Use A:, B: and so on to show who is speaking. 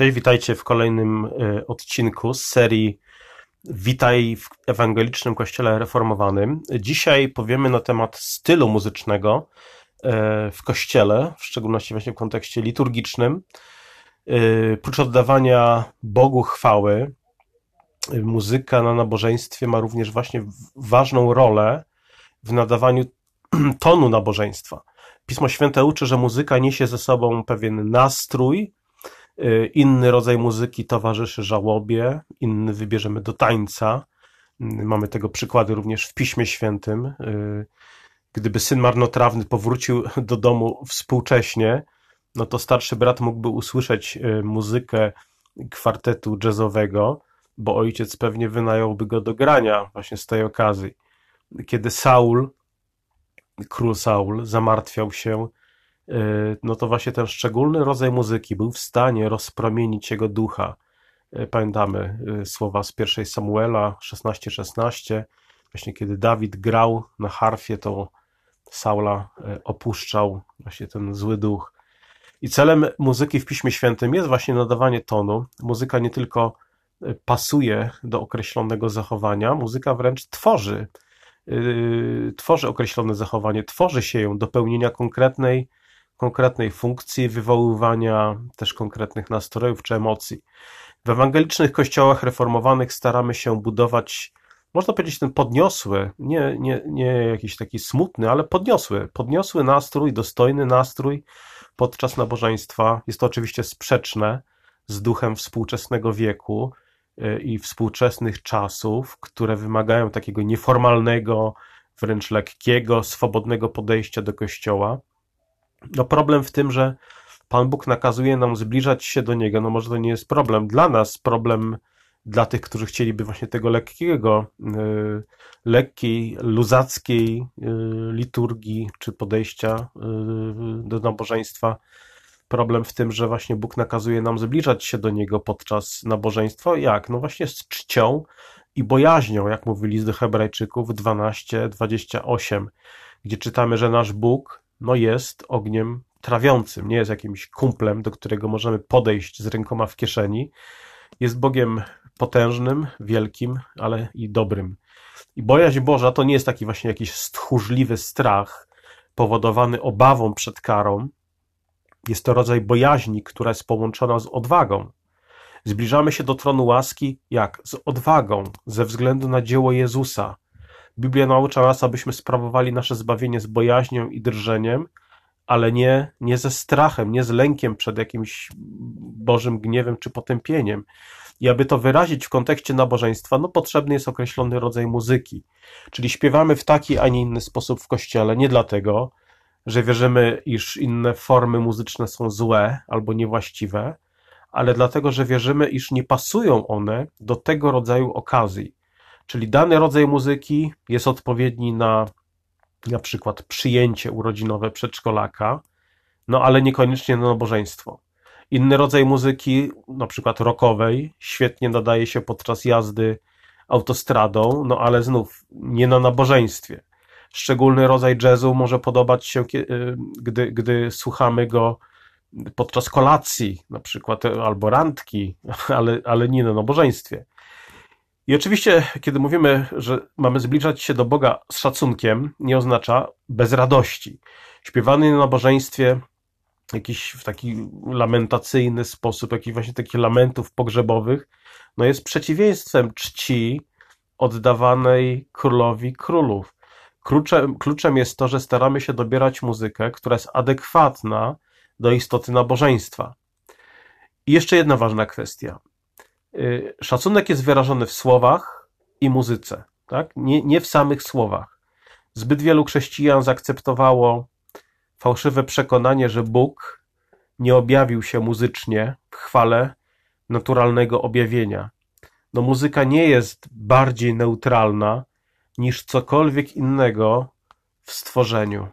A: Cześć, witajcie w kolejnym e, odcinku z serii Witaj w Ewangelicznym Kościele Reformowanym. Dzisiaj powiemy na temat stylu muzycznego e, w kościele, w szczególności właśnie w kontekście liturgicznym. E, prócz oddawania Bogu chwały, muzyka na nabożeństwie ma również właśnie ważną rolę w nadawaniu tonu nabożeństwa. Pismo Święte uczy, że muzyka niesie ze sobą pewien nastrój, inny rodzaj muzyki towarzyszy żałobie, inny wybierzemy do tańca. Y, mamy tego przykłady również w Piśmie Świętym. Y, gdyby syn marnotrawny powrócił do domu współcześnie, no to starszy brat mógłby usłyszeć muzykę kwartetu jazzowego, bo ojciec pewnie wynająłby go do grania właśnie z tej okazji. Kiedy Saul, król Saul, zamartwiał się no to właśnie ten szczególny rodzaj muzyki był w stanie rozpromienić jego ducha. E, pamiętamy e, słowa z pierwszej Samuela 16:16, 16. właśnie kiedy Dawid grał na harfie, to Saula opuszczał właśnie ten zły duch. I celem muzyki w Piśmie Świętym jest właśnie nadawanie tonu. Muzyka nie tylko pasuje do określonego zachowania, muzyka wręcz tworzy, tworzy określone zachowanie, tworzy się ją do pełnienia konkretnej konkretnej funkcji wywoływania też konkretnych nastrojów czy emocji. W ewangelicznych kościołach reformowanych staramy się budować, można powiedzieć, ten podniosły, nie, nie, nie jakiś taki smutny, ale podniosły, podniosły nastrój, dostojny nastrój podczas nabożeństwa. Jest to oczywiście sprzeczne z duchem współczesnego wieku y, i współczesnych czasów, które wymagają takiego nieformalnego, wręcz lekkiego, swobodnego podejścia do kościoła. No problem w tym, że Pan Bóg nakazuje nam zbliżać się do Niego. No może to nie jest problem dla nas, problem dla tych, którzy chcieliby właśnie tego lekkiego, yy, lekkiej, luzackiej yy, liturgii czy podejścia yy, do nabożeństwa. Problem w tym, że właśnie Bóg nakazuje nam zbliżać się do Niego podczas nabożeństwa. Jak? No właśnie z czcią i bojaźnią, jak mówi list do Hebrajczyków 12:28, gdzie czytamy, że nasz Bóg no jest ogniem trawiącym, nie jest jakimś kumplem, do którego możemy podejść z rękoma w kieszeni. Jest Bogiem potężnym, wielkim, ale i dobrym. I bojaźń Boża to nie jest taki właśnie jakiś stchórzliwy strach powodowany obawą przed karą. Jest to rodzaj bojaźni, która jest połączona z odwagą. Zbliżamy się do tronu łaski jak? Z odwagą, ze względu na dzieło Jezusa, Biblia naucza nas, abyśmy sprawowali nasze zbawienie z bojaźnią i drżeniem, ale nie, nie ze strachem, nie z lękiem przed jakimś Bożym gniewem czy potępieniem. I aby to wyrazić w kontekście nabożeństwa, no potrzebny jest określony rodzaj muzyki. Czyli śpiewamy w taki, a nie inny sposób w kościele, nie dlatego, że wierzymy, iż inne formy muzyczne są złe albo niewłaściwe, ale dlatego, że wierzymy, iż nie pasują one do tego rodzaju okazji. Czyli dany rodzaj muzyki jest odpowiedni na na przykład przyjęcie urodzinowe przedszkolaka, no ale niekoniecznie na nabożeństwo. Inny rodzaj muzyki, na przykład rockowej, świetnie nadaje się podczas jazdy autostradą, no ale znów nie na nabożeństwie. Szczególny rodzaj jazzu może podobać się, y, gdy, gdy słuchamy go podczas kolacji, na przykład, albo randki, ale, ale nie na nabożeństwie. I oczywiście, kiedy mówimy, że mamy zbliżać się do Boga z szacunkiem, nie oznacza bez radości. Śpiewany na nabożeństwie jakiś w taki lamentacyjny sposób, jakiś właśnie takich lamentów pogrzebowych, no jest przeciwieństwem czci oddawanej królowi królów. Kluczem, kluczem jest to, że staramy się dobierać muzykę, która jest adekwatna do istoty nabożeństwa. I jeszcze jedna ważna kwestia. Y, szacunek jest wyrażony w słowach i muzyce, tak? nie, nie w samych słowach. Zbyt wielu chrześcijan zaakceptowało fałszywe przekonanie, że Bóg nie objawił się muzycznie w chwale naturalnego objawienia. No muzyka nie jest bardziej neutralna niż cokolwiek innego w stworzeniu.